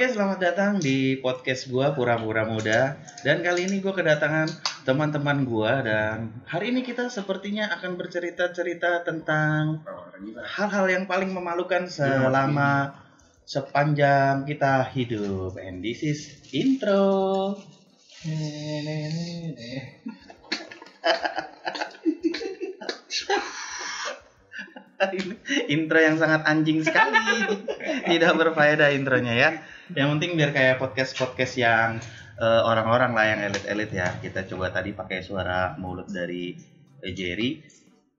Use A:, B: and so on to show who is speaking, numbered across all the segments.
A: Oke, selamat datang di podcast gua Pura-pura Muda dan kali ini gua kedatangan teman-teman gua dan hari ini kita sepertinya akan bercerita-cerita tentang hal-hal yang paling memalukan selama sepanjang kita hidup. And this is intro. intro yang sangat anjing sekali. Tidak berfaedah intronya ya. Yang penting biar kayak podcast-podcast yang eh, orang-orang lah yang elit-elit ya. Kita coba tadi pakai suara mulut dari eh, Jerry.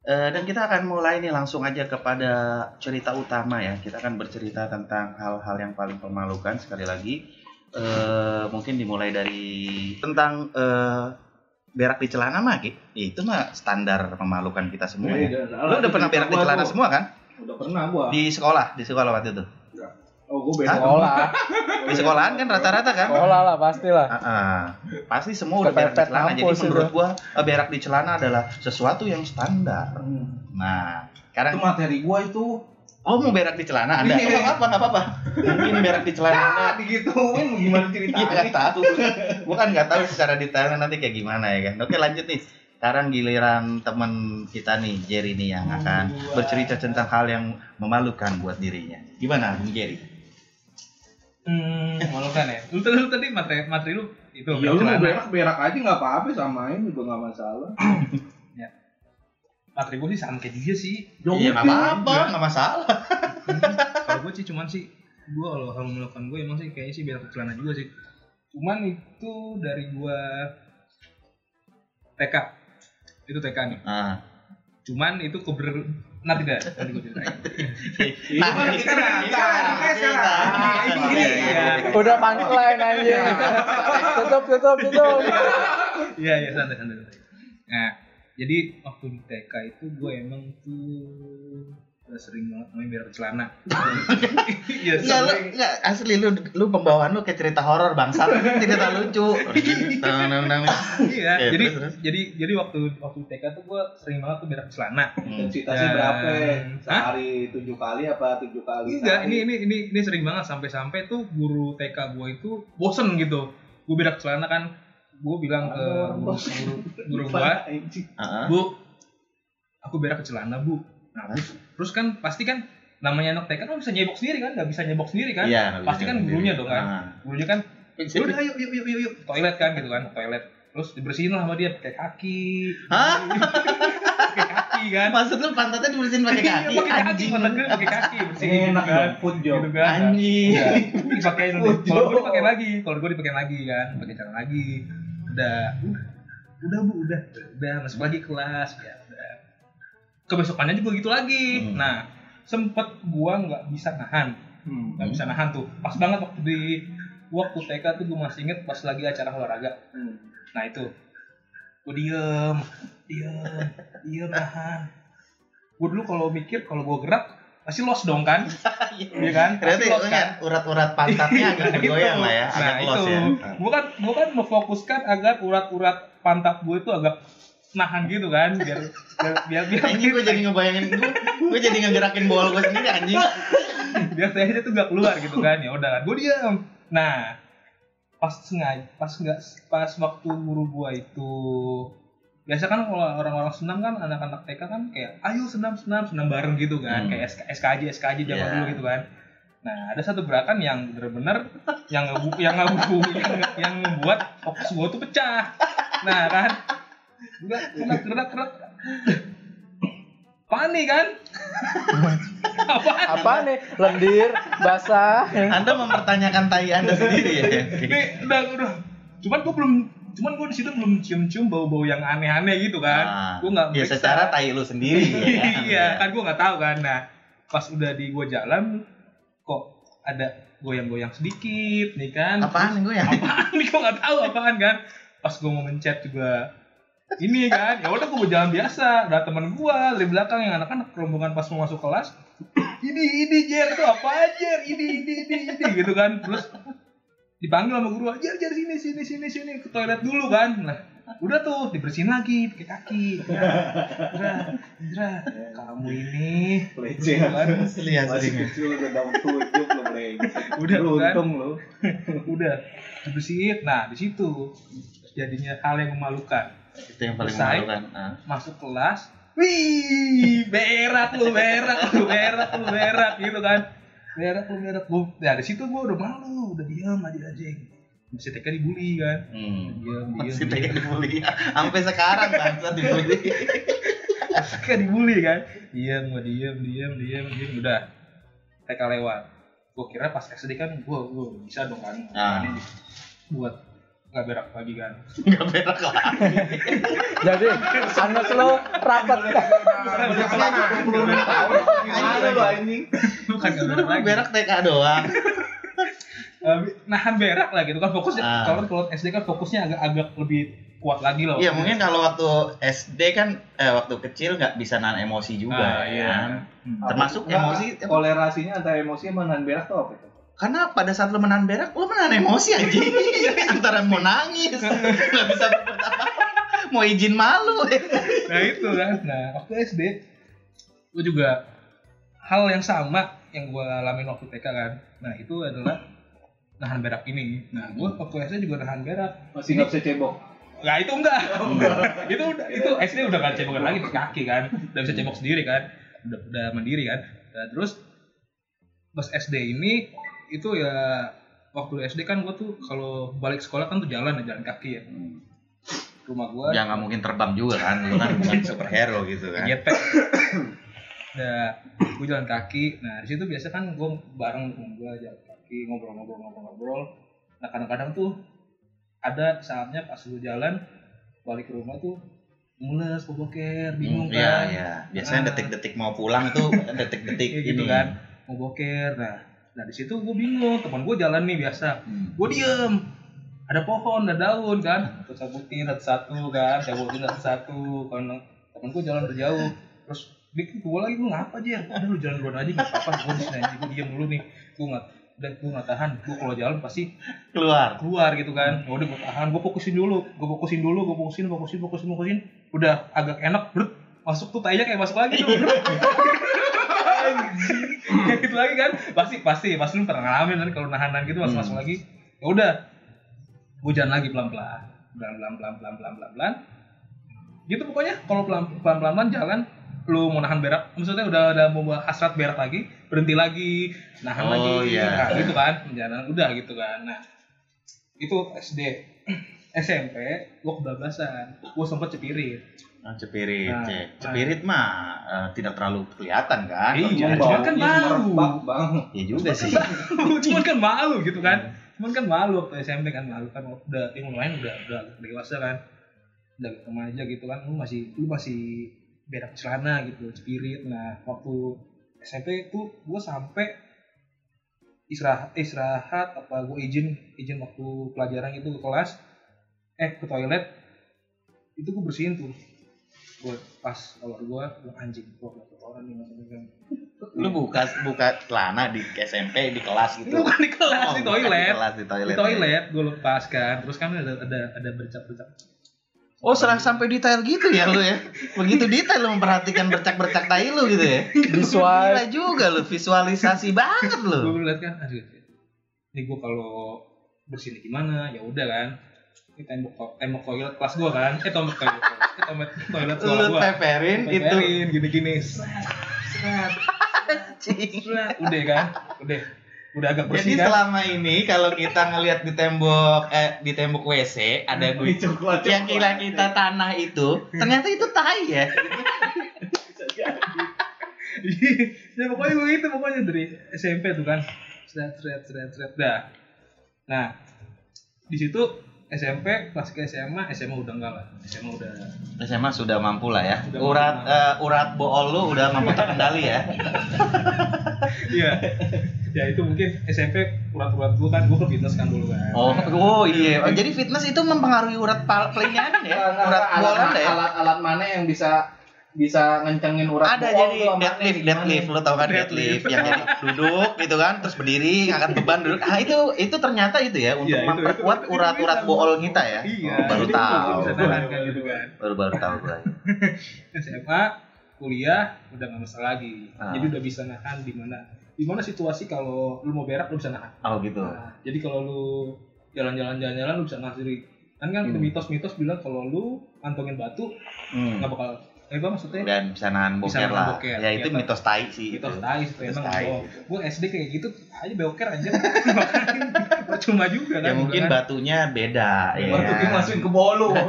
A: Eh, dan kita akan mulai nih langsung aja kepada cerita utama ya. Kita akan bercerita tentang hal-hal yang paling memalukan sekali lagi. Eh, mungkin dimulai dari tentang eh, berak di celana mah Ki. itu mah standar memalukan kita semua ya. Lu udah pernah berak di celana semua kan?
B: Udah pernah gua.
A: Di sekolah, di sekolah waktu itu.
B: Oh, gua beda.
C: Sekolah,
A: Di sekolahan kan rata-rata kan?
C: sekolah lah pastilah.
A: Ah, ah. Pasti semua udah berak di celana. Jadi menurut
C: itu.
A: gua eh, berak di celana adalah sesuatu yang standar. Nah,
B: Itu
A: sekarang
B: materi gua itu.
A: oh mau berak di celana Anda?
B: Iya.
A: Nggak apa-apa, nggak apa-apa. Mungkin berak di celana Anda
B: Ah, digituin gimana
A: Iya
B: ceritanya?
A: nggak tahu. Gua kan nggak tahu secara detailnya nanti kayak gimana ya kan. Oke lanjut nih. Sekarang giliran teman kita nih Jerry nih yang akan
B: Gua.
A: bercerita tentang hal yang memalukan buat dirinya. Gimana Bung Jerry?
D: Hmm, memalukan ya. Lu tadi, lu tadi materi materi lu itu
B: Ya lu mau berak berak aja nggak apa-apa samain juga nggak masalah.
D: Materi gue sih sama kayak dia sih.
A: Iya nggak apa-apa, nggak masalah.
D: kalau gue sih cuman sih gue kalau hal memalukan gue emang sih kayaknya sih berak celana juga sih. Cuman itu dari gua TK. Itu TK nih.
A: Ah.
D: Cuman itu keber nanti dah nanti gue ceritain.
B: Kan kita nanti, kita sekarang.
D: Ini gini,
A: Iya.
D: ya.
C: Udah punchline anjing. tutup, tutup, tutup.
D: Iya iya santai santai. Nah jadi waktu di TK itu gue emang tuh sering banget main berak di celana. Iya
A: Enggak, lu, enggak, asli lu lu pembawaan lu kayak cerita horor bangsa, tidak tak lucu. Nang, nang, nang.
D: Iya,
A: Oke,
D: jadi jadi jadi waktu waktu TK tuh gue sering banget tuh berak celana.
A: Hmm.
B: Intensitasnya
D: Dan-
B: berapa?
D: Hah?
B: Sehari tujuh kali apa tujuh kali?
D: Enggak,
B: sehari?
D: ini ini ini ini sering banget sampai-sampai tuh guru TK gue itu bosen gitu. Gue berak celana kan, gue bilang ke guru guru, guru bu, aku berak ke celana bu. Nah, terus, kan pasti kan namanya anak TK kan bisa nyebok sendiri kan, nggak bisa nyebok sendiri kan?
A: Iya,
D: pasti kan
A: sendiri.
D: gurunya dong kan.
A: Ah.
D: Gurunya kan, udah ayo yuk yuk yuk yuk toilet kan gitu kan, toilet. Terus dibersihin lah sama dia pakai kaki.
A: Hah?
D: pakai kaki kan.
A: Maksud lu pantatnya dibersihin pakai
D: Iya,
A: kaki?
D: pakai kaki,
A: Anjing.
D: pantat gue pakai kaki bersihin gitu
B: Enak
D: kan.
B: food job.
D: Gitu kan.
A: Anjing.
D: Iya. dipakai kalau gue dipakai lagi kalau gue dipakai lagi kan pakai cara lagi udah udah udah bu udah udah masuk lagi kelas ya kebesokannya juga gitu lagi
A: Hmm.
D: nah sempet gua nggak bisa nahan
B: Hmm.
D: nggak bisa nahan tuh pas banget waktu di waktu TK tuh gue masih inget pas lagi acara olahraga
B: Hmm.
D: nah itu gue diem diem diem nahan gue dulu kalau mikir kalau gue gerak pasti los dong kan Iya kan pasti los
A: pokoknya
D: kan
A: urat-urat pantatnya agak bergoyang
D: itu.
A: lah ya, agak
D: Nah,
A: los
D: itu.
A: ya.
D: Gue kan, gue kan memfokuskan agar urat-urat pantat gue itu agak nahan gitu kan, biar biar biar biar,
A: Anjing gue jadi ngebayangin gue, gue jadi ngegerakin bol gue sendiri anjing.
D: biar tehnya tuh gak keluar gitu kan. Ya udah kan, gue diam. Nah, pas sengaja, pas nggak pas waktu guru gue itu biasa kan kalau orang-orang senam kan anak-anak TK kan kayak ayo senam senam senam bareng gitu kan
A: Hmm.
D: kayak SK, SKJ SKJ zaman
A: Iya.
D: dulu gitu kan nah ada satu gerakan yang bener-bener yang ngebu yang ngebu yang, yang membuat fokus gua tuh pecah nah kan gerak gerak gerak gerak panik kan apa
C: Apa nih? Lendir, basah.
A: Anda mempertanyakan tai Anda sendiri ya.
D: Nih, udah udah cuman gua belum cuman gua di situ belum cium-cium bau-bau yang aneh-aneh gitu kan
A: Ah,
D: gua nggak
A: ya secara tai lu sendiri ya. kan?
D: iya kan gue nggak tahu kan nah pas udah di gue jalan kok ada goyang-goyang sedikit nih kan
A: Apaan gue ya?
D: apaan nih gue nggak tahu apaan kan pas gue mau mencet juga ini kan ya udah gue jalan biasa. Ada teman gue di belakang yang anak-anak rombongan pas mau masuk kelas ini ini jer itu apa aja ini ini ini ini gitu kan. Terus dipanggil sama guru jer jer sini sini sini sini ke toilet dulu kan. Nah udah tuh dibersihin lagi pakai kaki. Indra Indra kamu ini
B: Pelecehan.
D: kan.
A: Asli asli.
B: Masih kecil udah daun tujuh
D: udah tuh kan?
C: Beruntung lu.
D: udah dibersihin. Nah di situ jadinya hal yang memalukan
A: Itu yang paling
D: Selesai.
A: memalukan. Nah.
D: masuk kelas wih berak lu berak lu berak lu berak gitu kan berak lu berak gua ya di situ gua udah malu udah diam aja anjing masih TK dibully kan
A: Hmm.
D: diam diam diam.
A: pengen dibully. Sampai sekarang bangsa dibully.
D: kan dibully kan diam gua diam diam diam diam udah TK lewat gua kira pas SD kan gua gua bisa dong kan
A: Ah.
D: Buat nggak berak lagi kan
A: Enggak berak lah.
C: Jadi anak lo rapat.
B: Anjing?
D: bukan nggak berak lagi
A: Berak TK doang.
D: Eh, nahan berak lah gitu kan fokusnya
A: Ah.
D: kalau kalau SD kan fokusnya agak agak lebih kuat lagi loh
A: Iya mungkin kalau waktu SD kan eh waktu kecil nggak bisa nahan emosi juga
D: Ah, iya.
A: kan.
D: Hmm.
A: Termasuk
C: Nggak,
A: emosi
C: Toleransinya antara emosi sama nahan berak tuh apa itu?
A: Karena pada saat lo menahan berak lo menahan emosi anjing antara mau nangis nggak bisa berbuat apa mau izin malu
D: nah itu kan nah waktu SD gue juga hal yang sama yang gue alamin waktu TK kan nah itu adalah nahan berak ini nah gue waktu SD juga nahan berak
C: Masih nggak bisa cebok.
D: Nah itu enggak. itu udah itu SD udah gak cebokan lagi di kaki kan. Udah bisa cebok sendiri kan. Udah udah mandiri kan. Nah, terus pas SD ini itu ya waktu SD kan gua tuh kalau balik sekolah kan tuh jalan ya jalan kaki ya. Rumah gua
A: ya nggak mungkin terbang juga kan lo kan bukan superhero gitu kan
D: jetpack. Udah gua jalan kaki. Nah, di situ biasa kan gua bareng temen gua jalan kaki ngobrol-ngobrol-ngobrol-ngobrol. Nah, kadang-kadang tuh ada saatnya pas lu jalan balik ke rumah tuh mules boboker bingung
A: Hmm, Iya,
D: kan
A: iya. Biasanya
D: Ah.
A: detik-detik mau pulang tuh detik-detik ini
D: gitu kan mau boker nah nah di situ gue bingung teman gue jalan nih biasa.
A: Hmm.
D: gue diem. Ada pohon ada daun kan. Gue cabutin satu-satu kan cabutin satu-satu karena temen gue jalan terjauh terus bikin gue lagi gue ngapa aja udah lu jalan duluan aja nggak apa-apa gue di sini aja gue diem dulu nih. Gue nggak udah gue nggak tahan. Gue kalau jalan pasti
A: Keluar.
D: keluar gitu kan. Udah gue tahan gue fokusin dulu. Gue fokusin dulu gue fokusin fokusin fokusin fokusin. Udah agak enak brut. Masuk tuh tainya kayak masuk lagi tuh. kayak gitu lagi kan. Pasti pasti pasti lu pernah ngalamin kan kalau nahanan gitu masuk masuk
A: Hmm.
D: lagi. Ya udah gue jalan lagi pelan pelan pelan pelan pelan pelan pelan pelan pelan gitu pokoknya kalau pelan pelan pelan pelan jalan lu mau nahan berak maksudnya udah udah mau hasrat berak lagi berhenti lagi nahan
A: Oh,
D: lagi.
A: iya.
D: nah gitu kan jalan udah gitu kan. Nah itu SD SMP gue kebablasan gue sempet cepirit
A: Nah, cepirit,
D: Nah,
A: Cek. cepirit mah eh, tidak terlalu kelihatan kan?
D: Iya, cuman kan malu.
C: bang.
A: Ya juga sih.
D: cuman kan malu gitu kan cuman kan malu waktu SMP kan malu kan udah yang lain udah udah dewasa kan udah remaja gitu kan lu masih lu masih berak celana gitu spirit nah waktu SMP itu gue sampai istirahat istirahat apa gue izin izin waktu pelajaran itu ke kelas eh ke toilet itu gue bersihin tuh gue pas keluar gue gue anjing gue orang nih maksudnya kan
A: Lu buka buka celana di SMP di kelas gitu.
D: bukan di kelas
A: Oh,
D: di toilet
A: Di kelas di toilet.
D: di toilet gue lepas kan terus kan ada ada ada bercak-bercak
A: Oh, serah sampai detail gitu ya lu ya. Begitu detail lu memperhatikan bercak-bercak tai lu gitu ya.
C: Visual.
A: Gila juga lu visualisasi banget
D: gue
A: lu.
D: ngeliat kan aduh ini gue kalau bersih gimana ya udah kan ini tembok to- tembok toilet kelas gue kan? Eh tembok toilet tembok toilet sekolah
A: Lu
D: gue
A: peperin itu.
D: gini-gini. Serat serat serat udah kan? Udah. Udah agak
A: Jadi
D: bersih kan?
A: selama ini kalau kita ngelihat di tembok eh di tembok WC ada gue yang kira kita tanah itu ternyata itu tai ya.
D: ya pokoknya gue itu pokoknya dari SMP tuh kan. Seret seret seret seret dah. Nah di situ SMP pas ke SMA SMA udah enggak lah SMA udah
A: SMA sudah mampu lah ya.
D: Sudah
A: Urat eh, urat bool lu udah mampu terkendali ya.
D: iya ya itu mungkin SMP urat-urat gue kan gue ke fitness kan dulu kan
A: Oh, oh iya. Oh, jadi fitness itu mempengaruhi urat pal pelingan ya? Urat bool Anda ya?
C: alat-alat mana yang bisa bisa ngencengin urat
A: Ada jadi deadlift,
C: gimana?
A: deadlift, lo tau kan
D: Deadlift.
A: deadlift yang jadi duduk gitu kan, terus berdiri, ngangkat beban duduk. Ah itu itu ternyata itu ya untuk
D: Iya, itu-
A: memperkuat
D: itu- itu
A: urat-urat bool kita ya.
D: iya
A: Oh, baru tahu.
D: kan gitu kan
A: Baru baru tahu gue.
D: SMA kuliah udah nggak masalah lagi
A: Ah.
D: jadi udah bisa nahan di mana gimana situasi kalau lu mau berak lu bisa nahan.
A: Oh gitu.
D: Nah, jadi kalau lu jalan-jalan jalan-jalan lu bisa nahan sendiri. Kan kan
A: Hmm.
D: mitos-mitos bilang kalau lu antongin batu
A: Hmm.
D: nggak bakal eh apa maksudnya
A: Dan bisa nahan
D: Bisa
A: boker
D: nahan
A: lah.
D: boker,
A: Ya itu
D: gitu.
A: mitos tai sih itu.
D: mitos tai itu
A: Mitos
D: emang
A: tai.
D: oh, gue SD kayak gitu aja beoker aja cuma juga kan
A: Ya mungkin
D: kan.
A: batunya beda ya.
B: Waktu dia masukin ke bolu.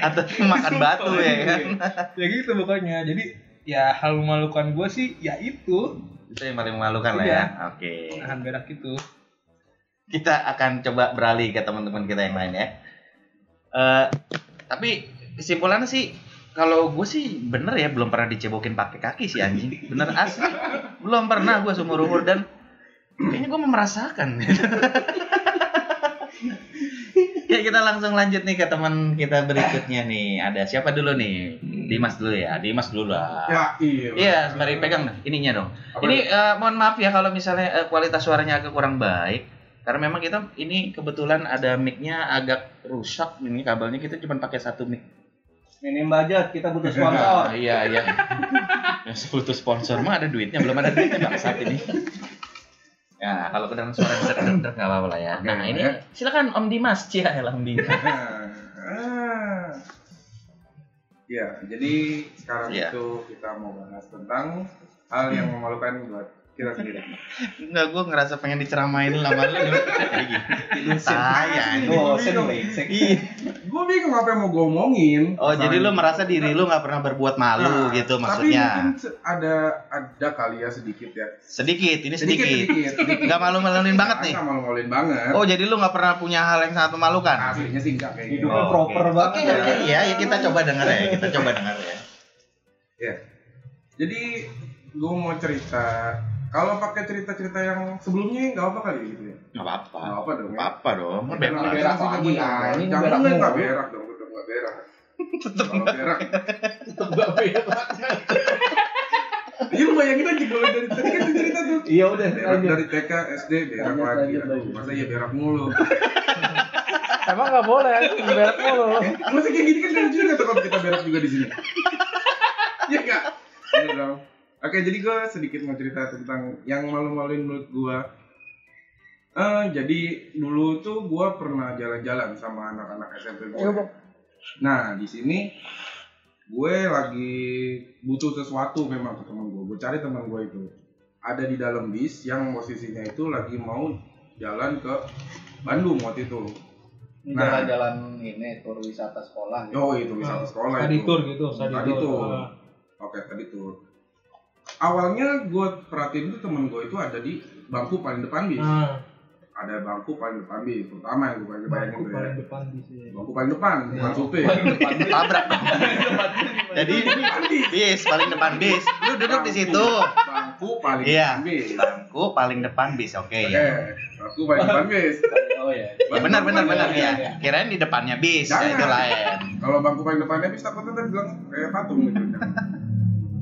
A: Atau makan batu ya kan.
D: ya gitu pokoknya jadi ya hal memalukan gue sih ya itu
A: Itu yang paling memalukan lah
D: Iya.
A: ya. Oke.
D: nahan berak itu
A: Kita akan coba beralih ke teman-teman kita yang lain ya. Eh tapi kesimpulannya sih kalau gue sih bener ya belum pernah dicebokin pakai kaki sih anjing. Bener asli. Belum pernah gue seumur umur dan kayaknya gue merasakan. ya kita langsung lanjut nih ke teman kita berikutnya nih. Ada siapa dulu nih? Dimas dulu ya. Dimas dulu lah.
B: Ya, iya.
A: Iya, mari pegang nih, ininya dong.
B: Apa
A: ini eh, mohon maaf ya kalau misalnya eh, kualitas suaranya agak kurang baik. Karena memang kita ini kebetulan ada mic-nya agak rusak ini kabelnya kita cuma pakai satu mic.
B: Minim budget, kita butuh sponsor.
A: iya iya. Ya, butuh sponsor mah ada duitnya, belum ada duitnya bangsat ini. Ya, kalau kedengaran suara bisa kedengar nggak apa-apa lah ya. Nah,
B: Oke,
A: ini
B: ya.
A: silakan Om Dimas, cia ya Om Dimas.
B: Ah. Ya, jadi sekarang
A: Iya.
B: itu kita mau bahas tentang hal yang memalukan buat kita sendiri.
A: Enggak, gue ngerasa pengen diceramain lama lu. Kayak gitu. Saya Ih.
B: Gue bingung apa yang mau gue omongin.
A: Oh, jadi lu merasa diri lu nggak pernah berbuat malu
B: Nah,
A: gitu
B: Tapi
A: maksudnya.
B: mungkin se- ada ada kali ya sedikit ya.
A: Sedikit, ini sedikit.
B: sedikit, sedikit.
A: Nggak malu-maluin banget nih.
B: Nggak malu-maluin banget.
A: Oh, jadi lu nggak pernah punya hal yang sangat memalukan?
B: Aslinya sih enggak kayak gitu.
C: Hidupnya proper banget
A: Oke,
C: ya.
A: oke, ya, ya kita coba denger ya. Kita coba denger ya.
B: Ya. Jadi gue mau cerita. Kalau pakai cerita-cerita yang sebelumnya nggak apa kali gitu ya.
A: Nggak apa-apa.
B: Nggak apa dong.
A: Nggak
B: Ya.
A: apa-apa dong.
B: Berak,
A: Bebas.
B: berak
C: lagi, ah. Ini
B: Jangan nggak nggak berak dong, tetap nggak berak. Kalau berak,
C: Tetep gak berak.
B: iya lu bayangin aja kalau dari tadi kan cerita tuh.
C: Iya udah
B: Berak dari TK, SD, berak lagi. masa iya berak mulu.
C: Emang gak boleh, berak mulu.
B: Masa kayak gini kan lucu juga tuh kalau kita berak juga di sini. Iya enggak? Bener dong. Oke, jadi gue sedikit mau cerita tentang yang malu-maluin menurut gue. Eh, jadi dulu tuh gue pernah jalan-jalan sama anak-anak SMP gue.
C: Bang.
B: Nah, di sini gue lagi butuh sesuatu memang ke teman gue. Gue cari teman gue itu ada di dalam bis yang posisinya itu lagi mau jalan ke Bandung waktu itu. Nah.
C: Jalan-jalan ini tur wisata sekolah. gitu.
B: Oh itu wisata sekolah
D: tadi
B: itu.
D: tour gitu
B: Tadi tour
D: Ah.
B: Oke tadi tuh. Awalnya gue perhatiin itu temen gue itu ada di bangku paling depan bis.
D: nah
B: Ada bangku paling depan bis. Pertama yang gue paling bayangin
D: bangku
B: tuh ya.
D: paling depan di sini
B: Bangku paling depan, bukan supir.
A: Tabrak. Jadi bis paling depan bis. Lu duduk di situ.
B: Bangku paling
A: Iya.
B: depan bis.
A: Bangku paling depan bis. Oke
B: Oke,
A: ya.
B: bangku paling depan bis.
C: Oh iya.
A: Ya benar benar benar ya.
C: iya.
A: Kirain di depannya bis, ya itu lain.
B: Kalau bangku paling depannya bis takutnya tadi bilang kayak patung gitu.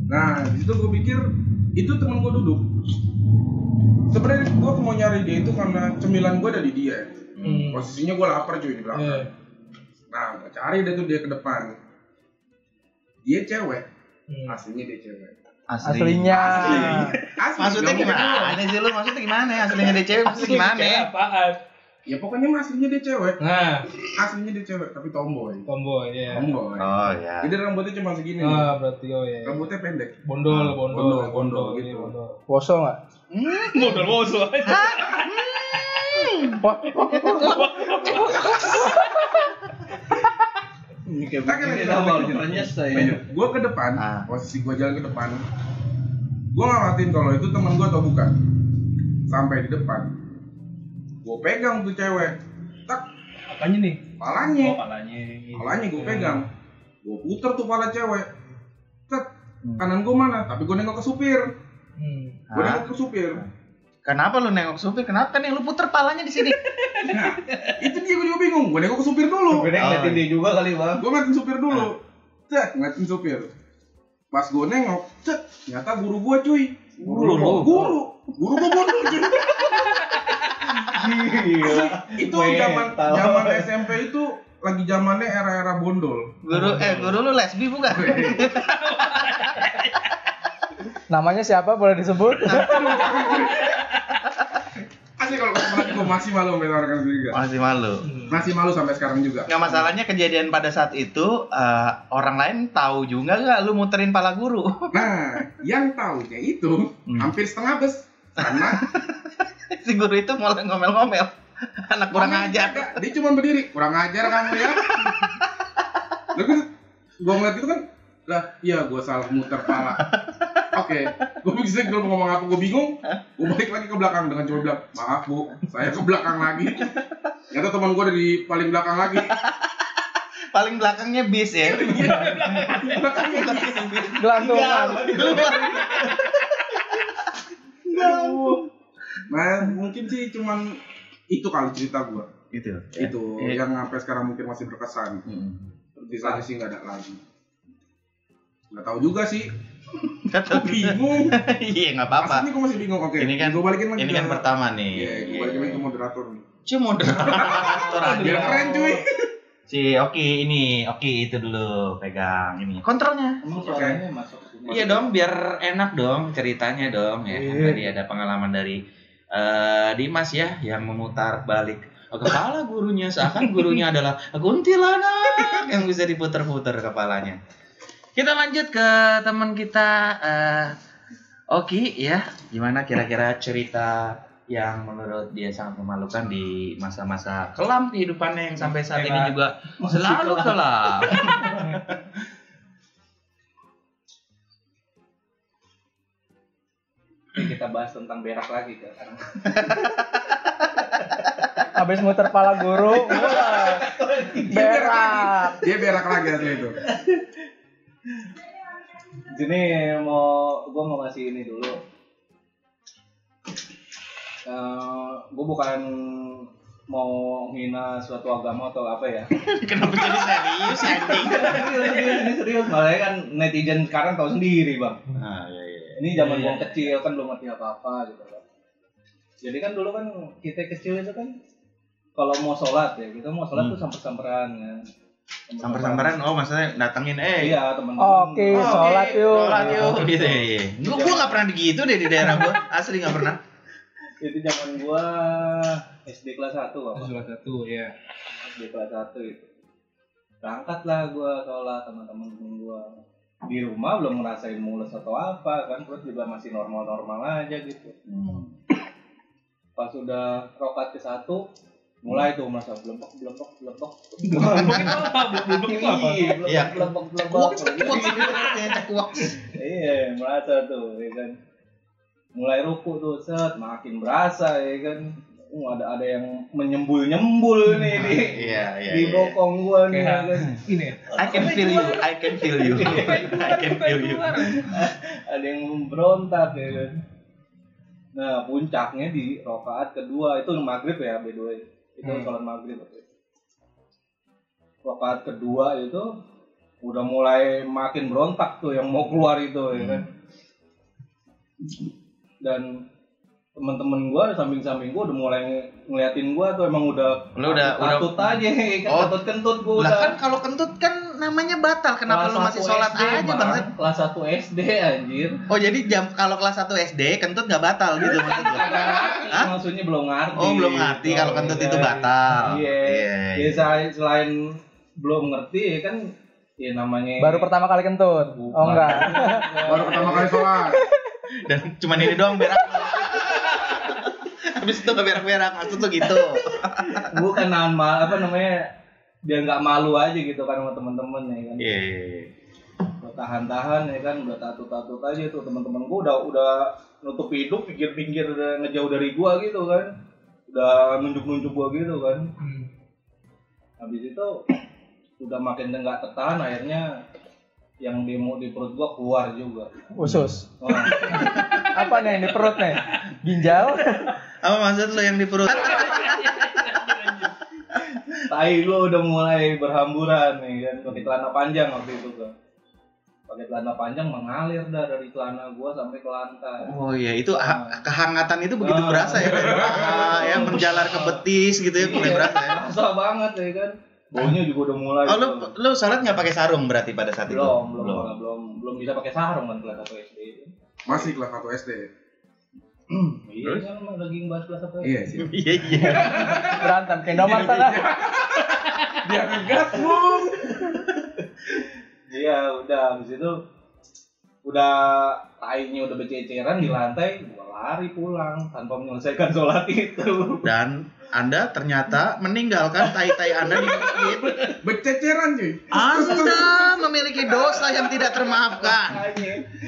B: Nah, di situ gue pikir itu temen gue duduk. Sebenarnya gue mau nyari dia itu karena cemilan gue ada di dia.
D: Hmm.
B: Posisinya gue lapar cuy di belakang.
D: Iya.
B: Nah, gue cari deh tuh dia ke depan. Dia cewek,
D: Hmm.
B: aslinya dia cewek.
C: Aslinya.
B: Asli,
A: Maksudnya
B: nggak mungkin
A: gimana sih lu? Maksudnya gimana? Aslinya dia cewek maksudnya gimana?
D: Apaan
B: Ya pokoknya mah aslinya dia cewek.
D: nah
B: Aslinya dia cewek, tapi tomboy.
D: tomboy ya
B: Tomboy.
A: Oh ya.
B: Jadi rambutnya cuma segini.
D: ah berarti oh ya
B: Rambutnya pendek.
D: bondol bondol
B: Bondol, bondol gitu.
D: bondol bondol bondol
C: Ini kayak
B: Kita kan lagi
C: nama
B: ngomongin
C: lu
B: gitu.
C: saya.
B: Gue ke depan,
A: Ah.
B: posisi gue jalan ke depan. Gue ngamatin kalau itu teman gue atau bukan. Sampai di depan, gue pegang tuh cewek. Tak,
D: apanya nih
B: palanya.
D: oh palanya
B: Palanya gue pegang. Gue puter tuh pala cewek. Tet, kanan gue mana? Tapi gue nengok ke supir.
D: hmm.
B: Gue nengok ke supir.
A: Kenapa lu nengok supir? Kenapa kan yang lu puter palanya di sini?
B: Nah, itu dia gue juga bingung. Gue nengok ke supir dulu.
C: Supirnya ngeliatin dia juga kali bang.
B: Gue ngeliatin supir dulu. Cet, ngeliatin supir. Pas gue nengok, cet, ternyata guru gue cuy.
C: Guru lu?
B: Guru. Guru gue cuy.
C: Gila.
B: itu zaman zaman SMP itu lagi zamannya era-era bondol.
A: Guru eh guru lu lesbi bukan?
C: Namanya siapa boleh disebut?
B: Asli kalau gue masih malu sama rekan juga.
A: Masih malu.
B: Masih malu sampai sekarang juga.
A: Nggak masalahnya kejadian pada saat itu eh, orang lain tahu juga nggak lu muterin pala guru.
B: Nah, yang tahunya itu
A: Hmm.
B: hampir setengah bus. Karena
A: si guru itu mulai ngomel-ngomel. Anak kurang
B: Ngomel
A: ajar.
B: kagak. Dia cuma berdiri, kurang ajar kamu ya. Lalu gue, gue ngeliat gitu kan, lah iya gue salah muter pala. Oke, gue bisa gue mau ngomong apa, gue bingung. Gue balik lagi ke belakang dengan cuma bilang, maaf bu, saya ke belakang lagi. Ternyata teman gue ada di paling belakang lagi.
A: Paling belakangnya bis ya.
B: Belakangnya lagi.
C: Gelantungan.
B: Nah, mungkin sih cuman itu kali cerita gue.
A: Gitu.
B: Itu
A: Iya.
B: yang sampai sekarang mungkin masih berkesan.
A: Hmm.
B: Sisanya sih nggak ada lagi. Nggak tahu juga sih.
A: Kata
B: Bingung.
A: Iya nggak apa-apa.
B: Asli gue masih bingung. Oke,
A: Ini kan
B: gue balikin lagi
A: ini kan pertama nih.
B: Iya, gue balikin lagi ke moderator nih.
A: Cuma moderator aja.
B: Keren cuy.
A: Si Oki ini, Oki itu dulu pegang ini. Kontrolnya.
D: Emang
B: Oke.
D: suaranya masuk
A: Iya dong, biar enak dong ceritanya dong ya. Kan
C: Iya.
A: Tadi ada pengalaman dari eh, Dimas ya yang memutar balik kepala gurunya seakan gurunya adalah kuntilanak yang bisa diputer-puter kepalanya. Kita lanjut ke teman kita eh, Oki ya. Gimana kira-kira cerita yang menurut dia sangat memalukan di masa-masa kelam kehidupannya yang sampai saat ini juga selalu kelam.
D: kita bahas tentang berak lagi kan sekarang.
C: Habis muter pala guru, wah, berak.
B: Dia berak lagi asli itu.
E: Sini mau gue mau ngasih ini dulu. Eh gue bukan mau hina suatu agama atau apa ya.
A: Kenapa jadi serius anjing?
E: serius, serius, ini serius. Makanya kan netizen sekarang tahu sendiri bang.
A: Nah, iya, iya.
E: Ini zaman
D: Iya,
E: gue
D: iya.
E: kecil kan belum ngerti apa-apa gitu kan. Jadi kan dulu kan kita kecil itu kan kalau mau sholat ya kita mau sholat
A: Hmm.
E: tuh samper-samperan kan.
A: Samper-samperan, oh maksudnya datengin, eh
E: Iya teman-teman.
C: Oke,
A: Oh,
C: sholat
A: oke,
C: yuk.
A: Sholat yuk gitu ya. Iya. Gua, gua gak pernah begitu deh di daerah gua. Asli gak pernah.
E: Itu zaman gua SD kelas 1 Bapak.
D: Salah satu ya.
E: SD kelas 1 itu. Berangkat lah gua sholat sama temen-temen gua. Di rumah belum ngerasain mules atau apa kan, terus juga masih normal-normal aja gitu. Pas sudah rokat ke satu, mulai tuh merasa belempok belempok belempok
D: Mungkin apa? Belum itu apa?
E: Iya, belempok belempok
A: Cekuak, cekuak, cekuak.
E: iya merasa tuh ya kan mulai ruku tuh set makin berasa ya kan uh, ada ada yang menyembul nyembul nih di
A: Iya, iya.
E: di
A: iya.
E: bokong gua nih
D: Kayak
E: kan
D: ini ya.
A: I can feel you, I can feel you. I can feel you.
E: ada yang memberontak ya kan nah puncaknya di rokaat kedua itu maghrib ya by the way itu
D: Hmm.
E: sholat maghrib rokaat kedua itu udah mulai makin berontak tuh yang mau keluar itu ya kan dan teman-teman gua di samping-samping gua udah mulai ngeliatin gua tuh emang udah
A: Lu udah-
E: katut aja kan
A: Oh.
E: katut kentut gua
A: Lah
E: udah
A: kan kalau kentut kan namanya batal. Kenapa lu
E: Kelas
A: masih
E: satu
A: sholat
E: SD,
A: aja
E: Bang. kelas 1 SD anjir
A: Oh jadi jam kalau kelas 1 SD kentut gak batal gitu maksud lu? Hah?
E: maksudnya belum ngerti.
A: Oh belum ngerti kalau kentut itu batal.
E: Iya.
A: Iya,
E: Ya,
A: iya.
E: selain, selain belum ngerti ya kan ya namanya
C: Baru pertama kali kentut. Oh enggak.
B: Baru pertama kali sholat.
A: Dan cuman ini doang berak. Habis itu berak-berak, maksud tuh gitu.
E: bukan nahan mal apa namanya biar nggak malu aja gitu kan sama temen-temen ya kan.
A: Iya, iya, iya.
E: Tahan-tahan ya kan udah tatut-tatut aja tuh temen-temen gua udah udah nutup hidung pinggir-pinggir udah ngejauh dari gua gitu kan. Udah nunjuk-nunjuk gua gitu kan.
D: Hmm.
E: habis itu udah makin nggak tertahan akhirnya yang demo di perut gua keluar juga
C: Usus.
E: oh,
C: Apa nih yang di perut nih? Ginjal?
A: Apa maksud lu yang di perut?
E: tai gua udah mulai berhamburan nih kan pakai celana panjang waktu itu gua pakai celana panjang mengalir dah dari celana gua sampai ke lantai
A: Oh iya, itu ha- kehangatan itu begitu
E: Ah.
A: berasa ya. Ah, ya menjalar ke betis gitu ya, mulai
E: Iya,
A: berasa ya.
E: berasa banget ya kan baunya juga udah mulai
A: Oh, lu
E: tuh.
A: lu sholat nggak pakai sarung berarti pada saat itu?
E: belum belum belum belum belum bisa pakai sarung kan kelas satu SD itu
B: Masih kelas 1 SD.
E: Iya kan lagi ngebahas kelas apa ya?
B: Iya sih.
A: Iya iya.
C: Berantem kayak nomor sana.
B: Dia ngegas, Bung.
E: Iya, udah habis itu udah tainya udah bececeran di lantai, gua lari pulang tanpa menyelesaikan sholat itu.
A: Dan Anda ternyata meninggalkan tai-tai Anda di masjid.
B: Bececeran cuy.
A: Anda memiliki dosa yang tidak termaafkan.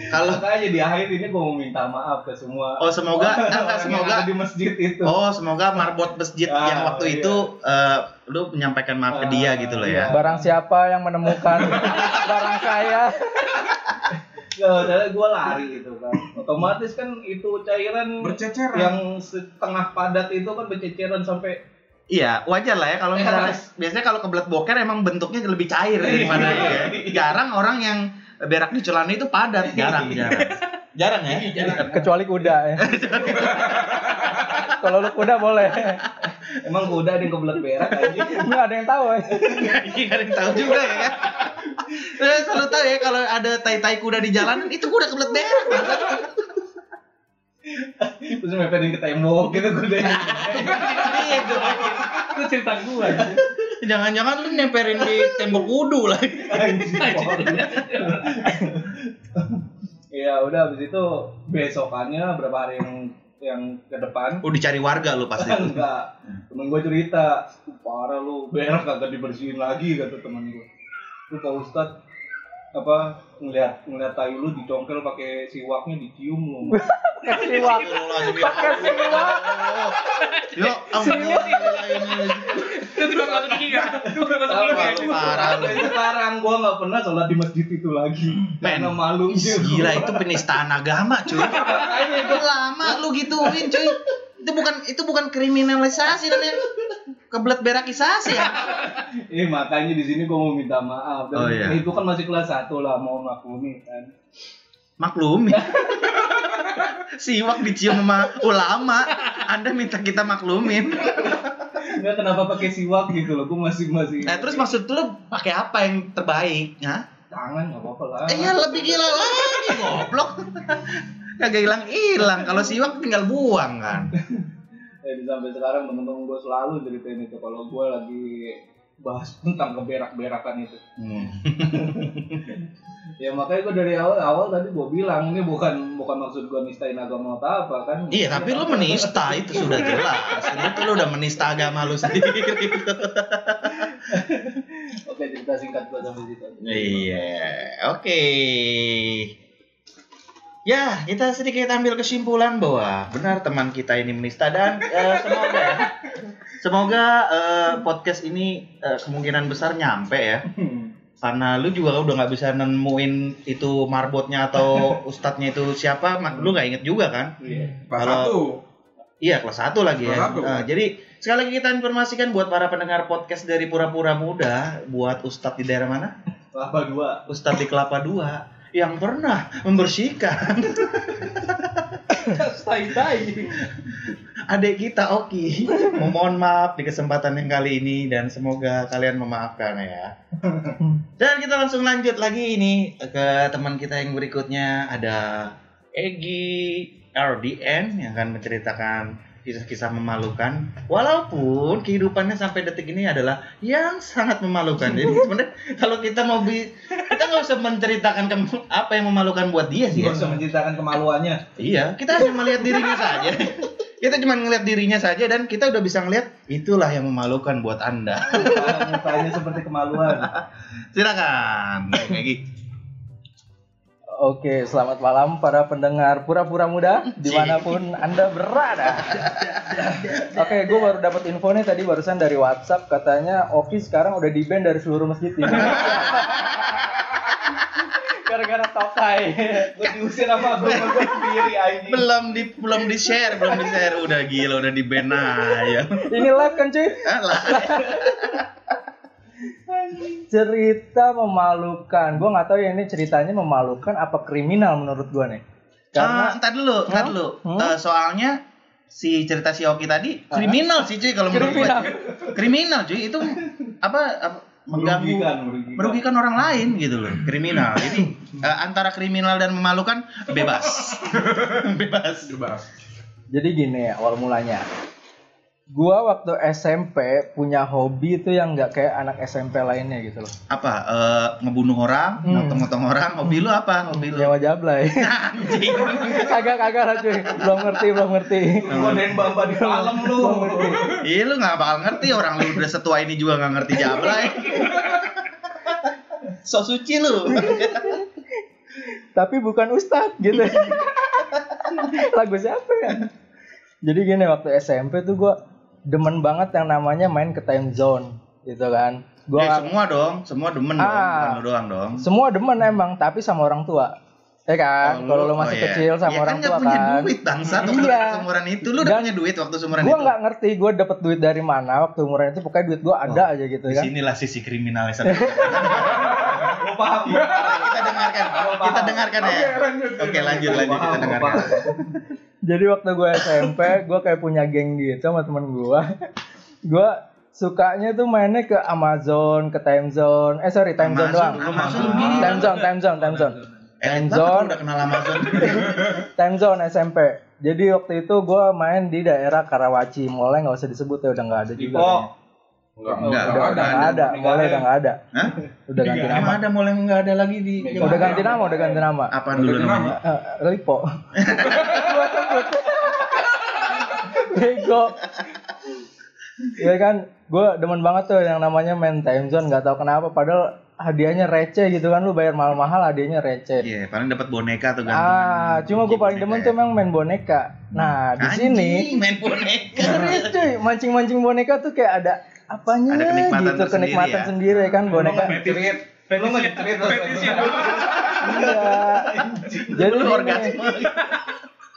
A: Kalau
E: makanya di akhir ini gua mau minta maaf ke semua
A: Oh, semoga- enggak, semoga-
E: di masjid itu.
A: Oh, semoga marbot masjid
E: Ah,
A: yang waktu
E: iya.
A: itu eh, lu menyampaikan maaf ke dia gitu loh ya.
E: iya.
C: Barang siapa yang menemukan barang saya
E: Ya, udah gue lari gitu kan. Otomatis kan itu cairan
B: Berceceran.
E: yang setengah padat itu kan berceceran sampai
A: Iya, wajar lah ya kalau misalnya
E: Keras.
A: biasanya kalau kebelet boker emang bentuknya lebih cair daripada itu ya. Jarang orang yang berak di celana itu padat, jarang, jarang. Jarang ya?
C: kecuali kuda ya. Kalau lu kuda boleh.
E: emang kuda ada yang kebelet berak aja.
C: Nggak ada yang tahu. ya.
A: Ini ada yang tahu juga ya kan? Saya selalu tahu ya kalau ada tai-tai kuda di jalanan itu kuda kebelet berak. Masa?
E: Terus meperin ke tembok gitu kudanya.
A: Itu.
D: Itu cerita gua.
A: Jangan-jangan lu nemperin di tembok wudhu lagi.
E: Iya, udah habis itu besokannya berapa hari yang yang ke depan
A: Oh dicari warga lu pasti.
E: enggak temen gue cerita "Uh, parah lu berak kagak dibersihin lagi kata temen gue lu pak ustad apa ngeliat ngeliat tai lu dicongkel pakai siwaknya dicium lu
C: Pakai siwak. Pakai siwak.
A: Yo,
D: Itu juga masuk gigi kan? Itu juga
A: Parah
E: sekarang gua nggak pernah sholat di masjid itu lagi karena malu
A: Gila itu penistaan agama cuy. lama lu gituin cuy. Itu bukan itu bukan kriminalisasi namanya. Kebelet berakisasi ya.
E: eh makanya di sini gua mau minta maaf dan
A: Oh, iya.
E: itu kan masih kelas 1 lah mau maklumi kan
A: Maklumi. Siwak dicium sama ulama. Anda minta kita maklumin.
E: Enggak kenapa pakai siwak gitu loh gua masih masih
A: Nah, terus maksud lu pakai apa yang terbaik? Ya?
E: tangan nggak apa-apa lah
A: Eh, ya lebih gila lagi goblok. Kagak hilang-hilang. Kalau siwak tinggal buang kan.
E: Eh, di sampai sekarang temen-temen gue selalu ceritain itu kalau gue lagi bahas tentang keberak-berakan itu.
A: Hmm.
E: Ya makanya gue dari awal-awal tadi gue bilang ini bukan bukan maksud gue nistain agama atau apa kan.
A: Iya, tapi lu menista itu sudah jelas. Itu lu udah menista agama lu sendiri.
E: Oke cerita singkat gue sampai situ.
A: Iya, oke. Ya, kita sedikit ambil kesimpulan bahwa benar teman kita ini menista dan eh, semoga ya, semoga eh, podcast ini eh, kemungkinan besar nyampe ya. Karena lu juga udah nggak bisa nemuin itu marbotnya atau ustadznya itu siapa, lu nggak inget juga kan?
E: Iya.
B: Kelas
A: Kalau-
B: 1.
A: Iya kelas 1 lagi ya.
B: Kelas satu.
A: Nah, jadi sekali lagi kita informasikan buat para pendengar podcast dari Pura-Pura Muda, buat ustadz di daerah mana?
E: Kelapa dua.
A: Ustadz di Kelapa Dua yang pernah membersihkan
D: Tai-tai.
A: adik kita Oki. Memohon maaf di kesempatan yang kali ini dan semoga kalian memaafkan ya. Dan kita langsung lanjut lagi ini ke teman kita yang berikutnya ada Egi RDN yang akan menceritakan kisah-kisah memalukan walaupun kehidupannya sampai detik ini adalah yang sangat memalukan jadi sebenarnya kalau kita mau bi kita nggak usah menceritakan ke- apa yang memalukan buat dia sih ya.
E: Gak usah menceritakan kemaluannya.
A: Iya, kita hanya melihat dirinya saja. Kita cuma ngelihat dirinya saja dan kita udah bisa ngelihat itulah yang memalukan buat Anda.
E: Mukanya seperti kemaluan.
A: Silakan, Megi.
C: Oke, selamat malam para pendengar pura-pura muda di mana pun anda berada. Oke, gue baru dapat info nih tadi barusan dari WhatsApp katanya Oki sekarang udah di ban dari seluruh masjid Indonesia. Gara-gara tokai.
E: Gue diusir sama gue gue sendiri anjing.
A: Belum di belum di share, belum di share. Udah gila, udah di ban aja.
C: Ini live kan cuy?
A: Alah.
C: Cerita memalukan. Gue nggak tahu ya ini ceritanya memalukan apa kriminal menurut gue nih.
A: Karena
C: Karena
A: entar dulu, entar
C: Hmm?
A: dulu.
C: Hmm?
A: Eh, soalnya si cerita si Oki tadi kriminal sih cuy kalau menurut gue.
C: Kriminal.
A: cuy. Kriminal cuy itu apa, apa mengganggu
E: Merugikan, merugikan.
A: merugikan orang lain gitu loh kriminal jadi eh, antara kriminal dan memalukan bebas bebas
B: Bebas.
C: Jadi gini awal mulanya. Gua waktu SMP punya hobi itu yang nggak kayak anak SMP lainnya gitu loh.
A: apa eh, ngebunuh orang
C: Hmm.
A: motong-motong orang hobi lu apa hobi lu
C: Nyewa jablay.
A: anjing
C: kagak kagak lah cuy. Belum ngerti, belum ngerti.
E: Godain bamba di malam lu.
A: Iya lu nggak bakal ngerti orang lu udah setua ini juga nggak ngerti jablay so suci lu
C: Tapi bukan ustadz gitu. Lagu siapa ya? Jadi gini waktu SMP tuh gua demen banget yang namanya main ke time zone gitu kan. Gua
A: Ya, semua dong semua demen dong
C: Ah.
A: bukan lu doang dong
C: semua demen emang tapi sama orang tua. Ya kan?
A: Oh,
C: Kalau
A: lu-
C: lu masih
A: oh, iya.
C: kecil sama
A: Ya,
C: orang
A: kan
C: tua
A: punya
C: kan.
A: duit bangsa waktu
C: Iya.
A: seumuran itu lu udah
C: Dan
A: punya duit waktu seumuran
C: Gua
A: itu
C: nggak ngerti, gua dapet duit dari mana waktu umuran itu pokoknya duit gua ada aja gitu
A: di
C: kan.
A: sinilah sisi kriminalnya satu
E: Gua paham. gua
A: dengarkan kita dengarkan ya
B: Oke, lanjut.
A: lanjut kita dengarkan.
C: Jadi waktu gue SMP, gue kayak punya geng gitu sama temen gue. gue sukanya tuh mainnya ke Amazon, ke Time Zone. Eh sorry, Time Zone doang.
A: Amazon
C: Time. Zone, Time Zone, Time Zone. Time Zone.
A: udah kenal Amazon
C: Time Zone SMP. Jadi waktu itu gue main di daerah Karawaci. Mulai nggak usah disebut ya, udah nggak ada juga.
B: Enggak,
A: Enggak,
C: Udah, udah nggak ada, mulai
E: ada.
C: udah nggak ada.
A: Hah?
C: Udah ganti
A: Emang
C: nama.
A: ada mulai nggak ada lagi di
C: Udah ganti nama, udah ganti nama.
B: Udah
A: dulu
B: ganti
A: namanya?
C: Eh, Lipo. Bego. Ya kan, gue demen banget tuh yang namanya main time zone, nggak tahu kenapa. Padahal hadiahnya receh gitu kan, lu bayar mahal-mahal, hadiahnya receh.
A: Iya, paling dapat boneka tuh gantungan.
C: Ah, cuma gue paling demen tuh
A: ya.
C: emang main boneka. Nah, di sini
A: main boneka.
C: serius cuy, mancing-mancing boneka tuh kayak ada apanya
A: Ada kenikmatan
C: gitu,
A: tersendiri
C: kenikmatan
A: ya.
C: sendiri kan boneka.
E: Lu nggak cerit.
C: Iya. Jadi
A: Lu
C: gini,
A: orgasme.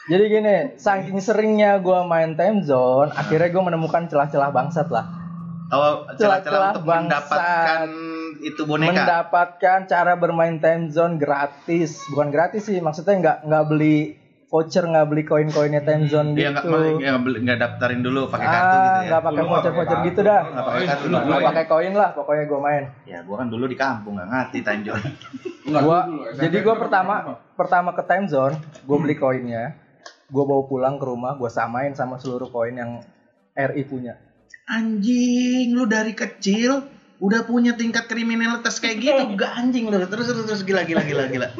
C: Jadi gini, saking seringnya gue main time zone, akhirnya gue menemukan celah-celah bangsat lah.
A: Oh,
C: Celah-celah
A: celah-celah untuk
C: bangsat.
A: mendapatkan itu boneka.
C: Mendapatkan cara bermain time zone gratis, bukan gratis sih, maksudnya nggak nggak beli voucher, nggak beli koin-koinnya time zone
A: Dia nggak
C: gitu.
A: nggak beli- nggak daftarin dulu pakai kartu gitu
C: ah,
A: ya.
C: nggak pakai voucher-voucher gitu dah.
A: Nggak pakai kartu.
C: Nggak pakai koin lah, pokoknya gue main.
A: Ya, gua kan dulu di kampung nggak ngerti time zone.
B: Enggak,
C: Gua, jadi gue pertama pertama ke time zone, gue beli koinnya, gue bawa pulang ke rumah, gue samain sama seluruh koin yang RI punya.
A: Anjing, lu dari kecil udah punya tingkat kriminalitas kayak gitu, gak anjing lu. Terus terus terus gila gila gila gila.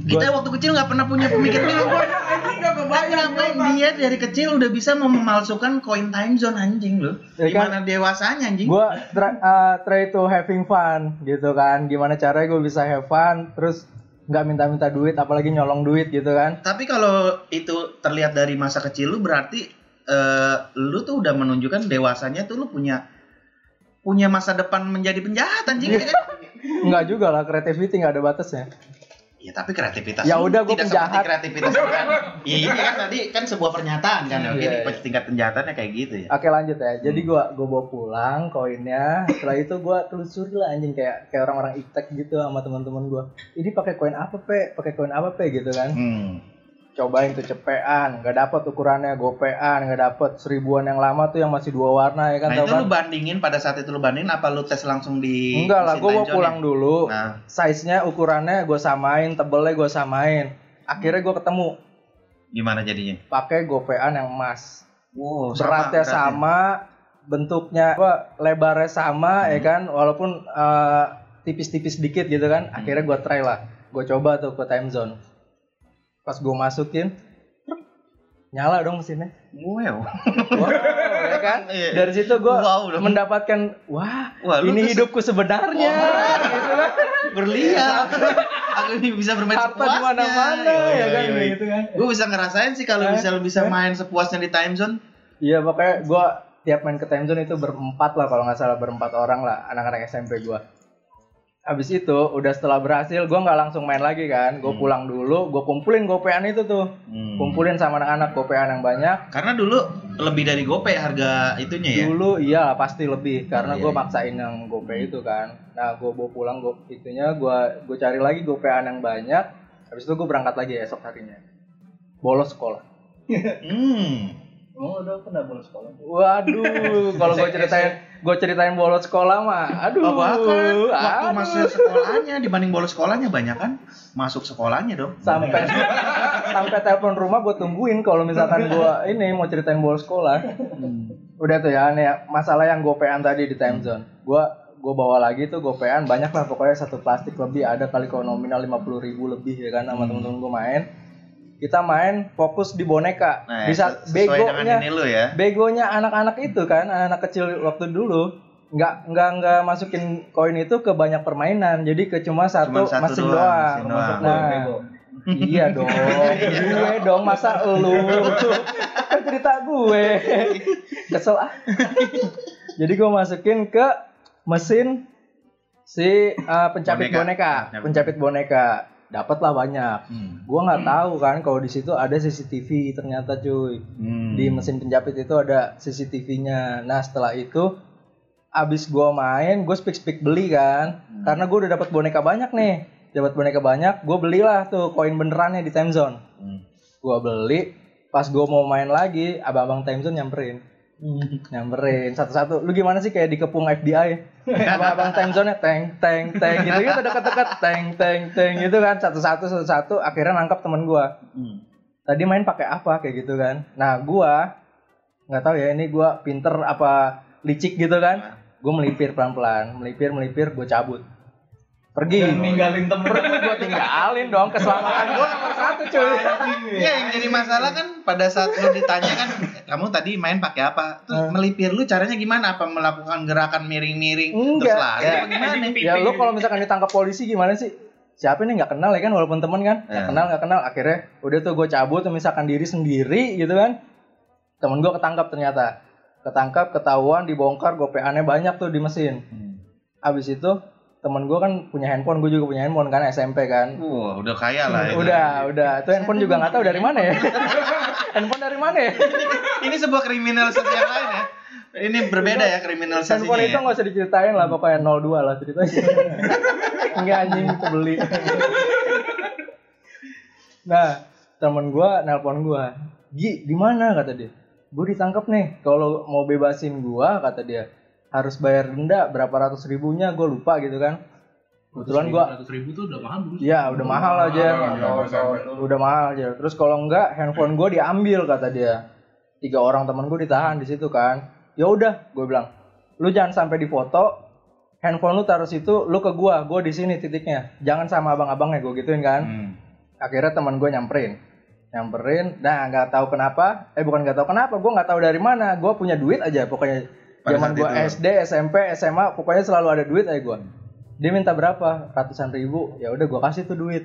A: Kita waktu kecil nggak pernah punya pemikiran itu.
B: Anjing enggak kebayang.
A: Ngapain dia dari kecil udah bisa memalsukan koin time zone anjing lu?
C: Ya kan?
A: Gimana dewasanya anjing?
C: gue try, uh, try to having fun gitu kan gimana caranya gue bisa have fun terus nggak minta-minta duit apalagi nyolong duit gitu kan
A: Tapi kalau itu terlihat dari masa kecil lu berarti eh, lu tuh udah menunjukkan dewasanya tuh lu punya punya masa depan menjadi penjahat anjing kan?
C: nggak juga lah creativity nggak ada batasnya
A: Ya tapi kreativitas
C: Ya udah, gua
A: tidak
C: penjahat.
A: kreativitas kan. Iya ini kan tadi kan sebuah pernyataan kan. Oke,
C: Iya,
A: ini
C: iya.
A: tingkat penjahatannya kayak gitu ya.
C: oke lanjut ya jadi gue gue bawa pulang koinnya setelah itu gue telusuri lah anjing kayak kayak orang-orang iptek gitu sama teman-teman gue ini pakai koin apa pe pakai koin apa pe gitu kan
A: Hmm.
C: Cobain tuh cepean nggak dapet ukurannya gopean nggak dapet seribuan yang lama tuh yang masih dua warna ya kan
A: Nah itu
C: kan
A: lu bandingin pada saat itu lu bandingin apa lu tes langsung di
C: enggak lah gue mau pulang
A: ya?
C: dulu
A: Nah,
C: size-nya ukurannya gue samain tebelnya gue samain akhirnya gue ketemu
A: gimana jadinya?
C: pakai gopean yang emas
A: Wow,
C: beratnya
A: beratnya.
C: sama bentuknya apa lebarnya sama
A: Hmm.
C: ya kan walaupun eh, tipis-tipis dikit gitu kan
A: Hmm.
C: akhirnya gue try lah gue coba tuh ke time zone pas gue masukin nyala dong mesinnya
A: Wow.
C: wow ya kan
A: Iya.
C: dari situ gue
A: Wow,
C: mendapatkan wah,
A: Wah,
C: ini hidupku sebenarnya gitu kan
A: berlian. Aku ini bisa bermain
C: harta
A: sepuasnya.
C: di mana-mana ya kan gitu kan
A: Gue bisa ngerasain sih kalau
C: Eh,
A: bisa bisa
C: eh.
A: main sepuasnya di time zone.
C: Iya pokoknya gue tiap main ke time zone itu berempat lah kalau nggak salah berempat orang lah anak-anak SMP gue. Habis itu udah setelah berhasil gue nggak langsung main lagi kan, gue
A: Hmm.
C: pulang dulu, gue kumpulin gopean itu tuh,
A: Hmm.
C: kumpulin sama anak-anak gopean yang banyak.
A: Karena dulu lebih dari gope harga itunya ya.
C: Dulu iya pasti lebih karena
A: Iya,
C: gue
A: iya.
C: maksain yang gope itu kan. Nah gue bawa pulang gue itunya gue gue cari lagi gopean yang banyak. Habis itu gue berangkat lagi esok harinya. Bolos sekolah.
A: Hmm.
E: Oh, udah pernah bolos sekolah.
C: Waduh, kalau gue ceritain gue ceritain bolos sekolah mah. Aduh.
A: Oh, bahkan waktu
C: aduh.
A: masuk sekolahnya dibanding bolos sekolahnya banyak kan masuk sekolahnya dong.
C: sampai sampai telepon rumah gue tungguin kalau misalkan gue ini mau ceritain bolos sekolah. Udah tuh ya, nih ya, masalah yang gopean tadi di time zone. Gue gue bawa lagi tuh gopean banyak lah pokoknya satu plastik lebih ada kali kalau nominal 50 ribu lebih ya kan sama temen-temen gue main. Kita main fokus di boneka.
A: Nah,
C: Bisa begonya.
A: ini lu ya.
C: begonya anak-anak itu kan anak-anak kecil waktu dulu. Nggak nggak nggak masukin koin itu ke banyak permainan. Jadi ke cuma satu,
A: Cuma satu
C: mesin
A: doang,
C: doang, nah iya dong. Gue dong masa lu? Kan cerita gue. Kesel ah. Jadi gue masukin ke mesin si uh, pencapit
A: Boneka.
C: boneka,
A: Pencapit.
C: pencapit dapatlah banyak
A: Hmm.
C: gue nggak tahu kan kalau di situ ada CCTV ternyata cuy
A: Hmm.
C: di mesin penjapit itu ada CCTV-nya. Nah setelah itu abis gua main, gue speak speak beli kan, karena gue udah dapat boneka banyak nih, dapat boneka banyak, gue belilah tuh koin benerannya di time zone.
A: Hmm.
C: Gue beli, pas gue mau main lagi, abang-abang time zone nyamperin, nyamperin satu-satu. Lu gimana sih kayak dikepung FBI? Abang-abang time zone-nya teng teng teng gitu gitu dekat-dekat teng teng teng gitu kan. Satu-satu satu-satu akhirnya nangkap temen gua.
A: Hmm.
C: tadi main pakai apa kayak gitu kan. Nah gua nggak tahu ya ini gua pinter apa licik gitu kan. Gua melipir pelan-pelan melipir melipir gua cabut pergi
E: ninggalin temen
C: pergi gua tinggalin dong keselamatan gua nomor satu cuy
A: Iya, yang jadi masalah kan pada saat lu ditanya kan kamu tadi main pakai apa? Terus
C: Hmm.
A: melipir lu caranya gimana? Apa melakukan gerakan miring-miring terus lari
C: Ya.
A: gimana nih?
C: ya lu kalau misalkan ditangkap polisi gimana sih siapa nih nggak kenal ya kan walaupun temen kan nggak
A: Ya.
C: kenal nggak kenal akhirnya udah tuh gue cabut tuh misalkan diri sendiri gitu kan temen gue ketangkap ternyata ketangkap ketahuan dibongkar gopeannya banyak tuh di mesin
A: Hmm.
C: abis itu temen gue kan punya handphone gue juga punya handphone kan SMP kan
A: Wah, udah kaya lah itu.
C: udah udah itu handphone juga nggak tahu dari mana ya handphone dari mana ya
A: Ini sebuah kriminalisasi yang lain ya. Ini berbeda ya kriminalisasinya.
C: handphone itu
A: ya.
C: nggak usah diceritain lah pokoknya 02 lah ceritanya enggak anjing itu beli nah temen gua nelpon gua Gi di mana kata dia gue ditangkap nih kalau mau bebasin gua kata dia harus bayar denda berapa ratus ribunya gue lupa gitu kan. Kebetulan gua
D: ratus ribu tuh udah mahal dulu.
C: ya udah mahal aja.
B: Mahal, mahal.
C: udah mahal aja. Terus kalau enggak handphone gue diambil kata dia. Tiga orang temen gue ditahan di situ kan. Ya udah gue bilang lu jangan sampai difoto handphone lu taruh situ lu ke gua gue di sini titiknya. Jangan sama abang-abangnya gue gituin kan.
A: Hmm.
C: akhirnya teman gue nyamperin. Nyamperin nah nggak tahu kenapa. Eh bukan nggak tahu kenapa gue nggak tahu dari mana. Gue punya duit aja pokoknya zaman gue
A: itu.
C: SD SMP SMA pokoknya selalu ada duit aja gue dia minta berapa ratusan ribu ya udah gue kasih tuh duit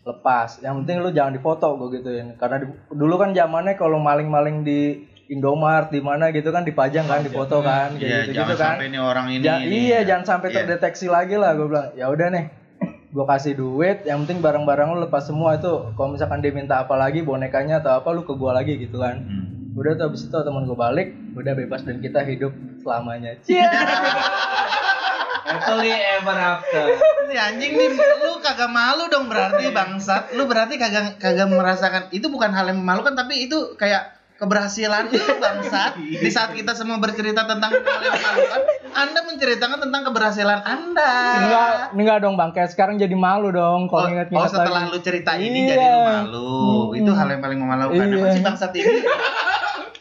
C: lepas yang penting lu jangan difoto gue gituin karena di- dulu kan zamannya kalau maling-maling di Indomart di mana gitu kan dipajang kan difoto kan kayak
A: Iya,
C: gitu
A: jangan
C: gitu kan
A: sampai ini orang ini.
C: Ja-
A: ini.
C: iya jangan sampai
A: Iya.
C: terdeteksi lagi lah gue bilang ya udah nih gue kasih duit yang penting barang-barang lu lepas semua itu kalau misalkan dia minta apa lagi bonekanya atau apa lu ke gue lagi gitu kan
A: Hmm.
C: Udah tuh abis itu teman gue balik udah bebas dan kita hidup selamanya Cia.
E: happily ever after
A: Si anjing nih, lu kagak malu dong berarti bangsat. Lu berarti kagak kagak merasakan itu bukan hal yang memalukan tapi itu kayak keberhasilan lu bangsat. Di saat kita semua bercerita tentang hal yang memalukan, Anda menceritakan tentang keberhasilan Anda.
C: enggak enggak dong bang kayak sekarang jadi malu dong
A: Oh,
C: kalau ingat
A: oh, setelah lu cerita ini jadi lu malu. Itu hal yang paling memalukan.
C: Iya.
A: sih bangsat ini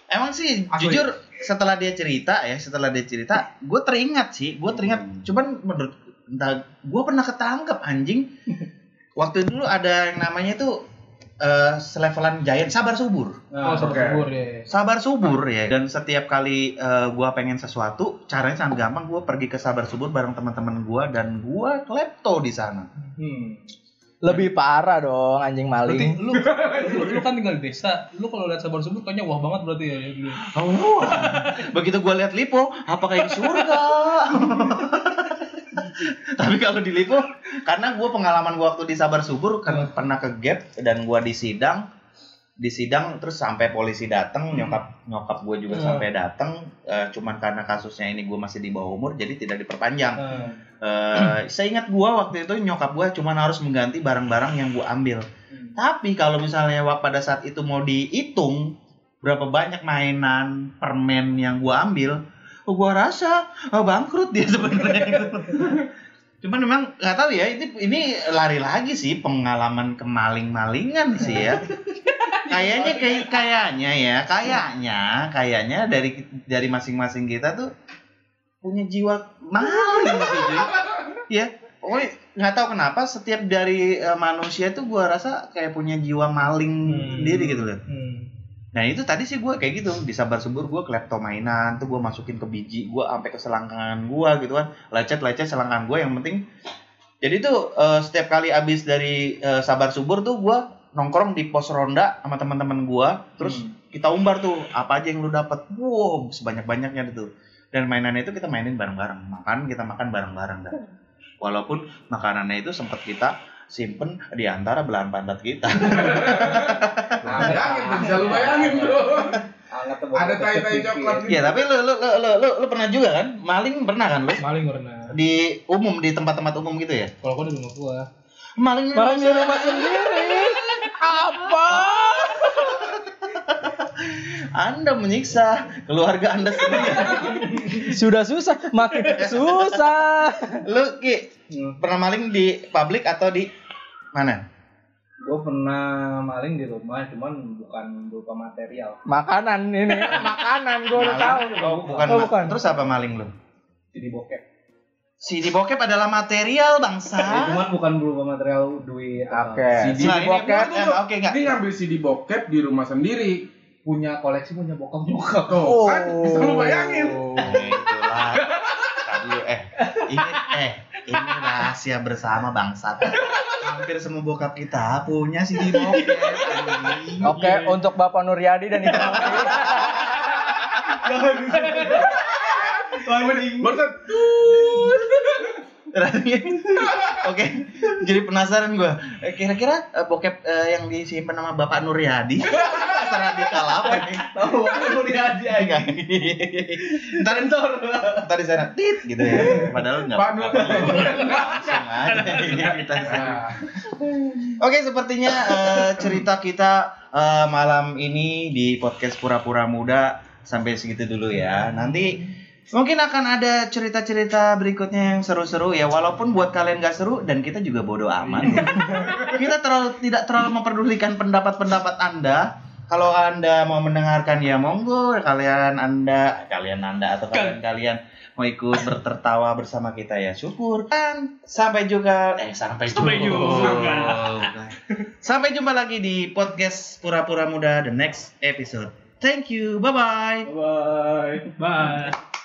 A: Emang sih
D: Aku
A: jujur setelah dia cerita ya, setelah dia cerita, gue teringat sih, gue teringat. Cuman menurut entah gue pernah ketangkep anjing. Waktu dulu ada yang namanya itu eh selevelan giant sabar subur.
D: Oh, sama
B: Oke.
D: subur ya.
A: Sabar subur ya. Dan setiap kali eh, gua pengen sesuatu, caranya sangat gampang. Gue pergi ke sabar subur bareng teman-teman gua dan gua klepto di sana.
E: hmm.
C: Lebih parah dong anjing
D: Berarti
C: maling
D: lu, lu, lu kan tinggal di desa, lu kalau lihat sabar subur kayaknya wah banget berarti ya. Lu.
A: Oh, begitu gua lihat Lipo, apa kayak di surga? Tapi kalau di Lipo, karena gua pengalaman gua waktu di Sabar Subur kan pernah ke gap dan gua di sidang, di sidang terus sampai polisi datang, nyokap nyokap gua juga
D: Hmm.
A: sampai datang, eh, cuman karena kasusnya ini gua masih di bawah umur jadi tidak diperpanjang. Eh, seingat gua waktu itu nyokap gua cuma harus mengganti barang-barang yang gua ambil.
D: Hmm.
A: Tapi kalau misalnya pada saat itu mau dihitung berapa banyak mainan permen yang gua ambil, oh gua rasa oh, bangkrut dia sebenarnya. Cuman memang nggak tahu ya, ini ini lari lagi sih pengalaman kemaling-malingan sih ya. kayaknya kayak kayaknya ya, kayaknya kayaknya dari dari masing-masing kita tuh punya jiwa maling sih, cuy. Ya, oh nggak tahu kenapa setiap dari eh, manusia tuh gua rasa kayak punya jiwa maling
D: Hmm.
A: sendiri gitu loh.
D: Hmm.
A: Nah itu tadi sih gue kayak gitu di sabar subur gue klepto mainan tuh gue masukin ke biji gue sampai ke selangkangan gue gitu kan lecet lecet selangkangan gue yang penting jadi tuh eh, setiap kali abis dari eh, sabar subur tuh gue nongkrong di pos ronda sama teman-teman gue terus kita umbar tuh apa aja yang lu dapat wow sebanyak banyaknya itu dan mainannya itu kita mainin bareng-bareng. Makan kita makan bareng-bareng dah walaupun makanannya itu sempat kita simpen di antara belahan pantat kita.
B: Bayangin tuh, bisa lu bayangin tuh Ada tai-tai coklat.
A: Iya tapi lu lu, lu lu lu lu pernah juga kan? Maling pernah kan lu?
D: Maling pernah.
A: di umum di tempat-tempat umum gitu ya?
D: Kalau gua di rumah gua.
A: maling
C: di rumah sendiri. Apa?
A: Anda menyiksa keluarga anda sendiri
C: Sudah susah, makin susah.
A: lu ki pernah maling di publik atau di mana
E: Gue pernah maling di rumah, cuman bukan berupa material.
C: Makanan ini, makanan gue udah tahu.
A: oh, bukan,
C: Oh, bukan.
A: terus apa maling lu
E: Jadi bokep.
A: CD bokep adalah material
E: Ya,
A: bangsa
E: cuman bukan berupa material duit.
C: Oke.
B: CD
A: Nah, ini
B: bokep.
A: eh, oke enggak
B: Dia ngambil CD bokep di rumah sendiri.
E: Punya koleksi punya bokap juga.
B: Tuh, kan bisa lu bayangin.
A: Itulah. Tadi eh ini eh ini rahasia bersama bangsa. Hampir semua bokap kita punya CD bokep. anjing.
C: Oke, untuk Bapak Nuryadi dan Ibu
A: Oke, jadi penasaran gue. Kira-kira eh, bokep eh, yang disimpan sama Bapak Nuryadi radikal apa nih?
E: Tahu aku dia aja.
A: Enggak. Ntar ntar ntar di sana tit gitu ya. Padahal enggak. Langsung aja kita. Oke, sepertinya eh, cerita kita eh, malam ini di podcast Pura-Pura Muda sampai segitu dulu ya. Nanti mungkin akan ada cerita-cerita berikutnya yang seru-seru ya. Walaupun buat kalian gak seru dan kita juga bodoh amat. ya. kita terlalu tidak terlalu memperdulikan pendapat-pendapat Anda. Kalau Anda mau mendengarkan ya monggo, kalian Anda, kalian Anda atau kalian kalian mau ikut bertertawa bersama kita ya syukur kan sampai juga eh sampai,
D: Sampai juga.
A: Sampai jumpa lagi di podcast pura-pura muda the next episode thank you bye bye
E: Bye.
D: Bye.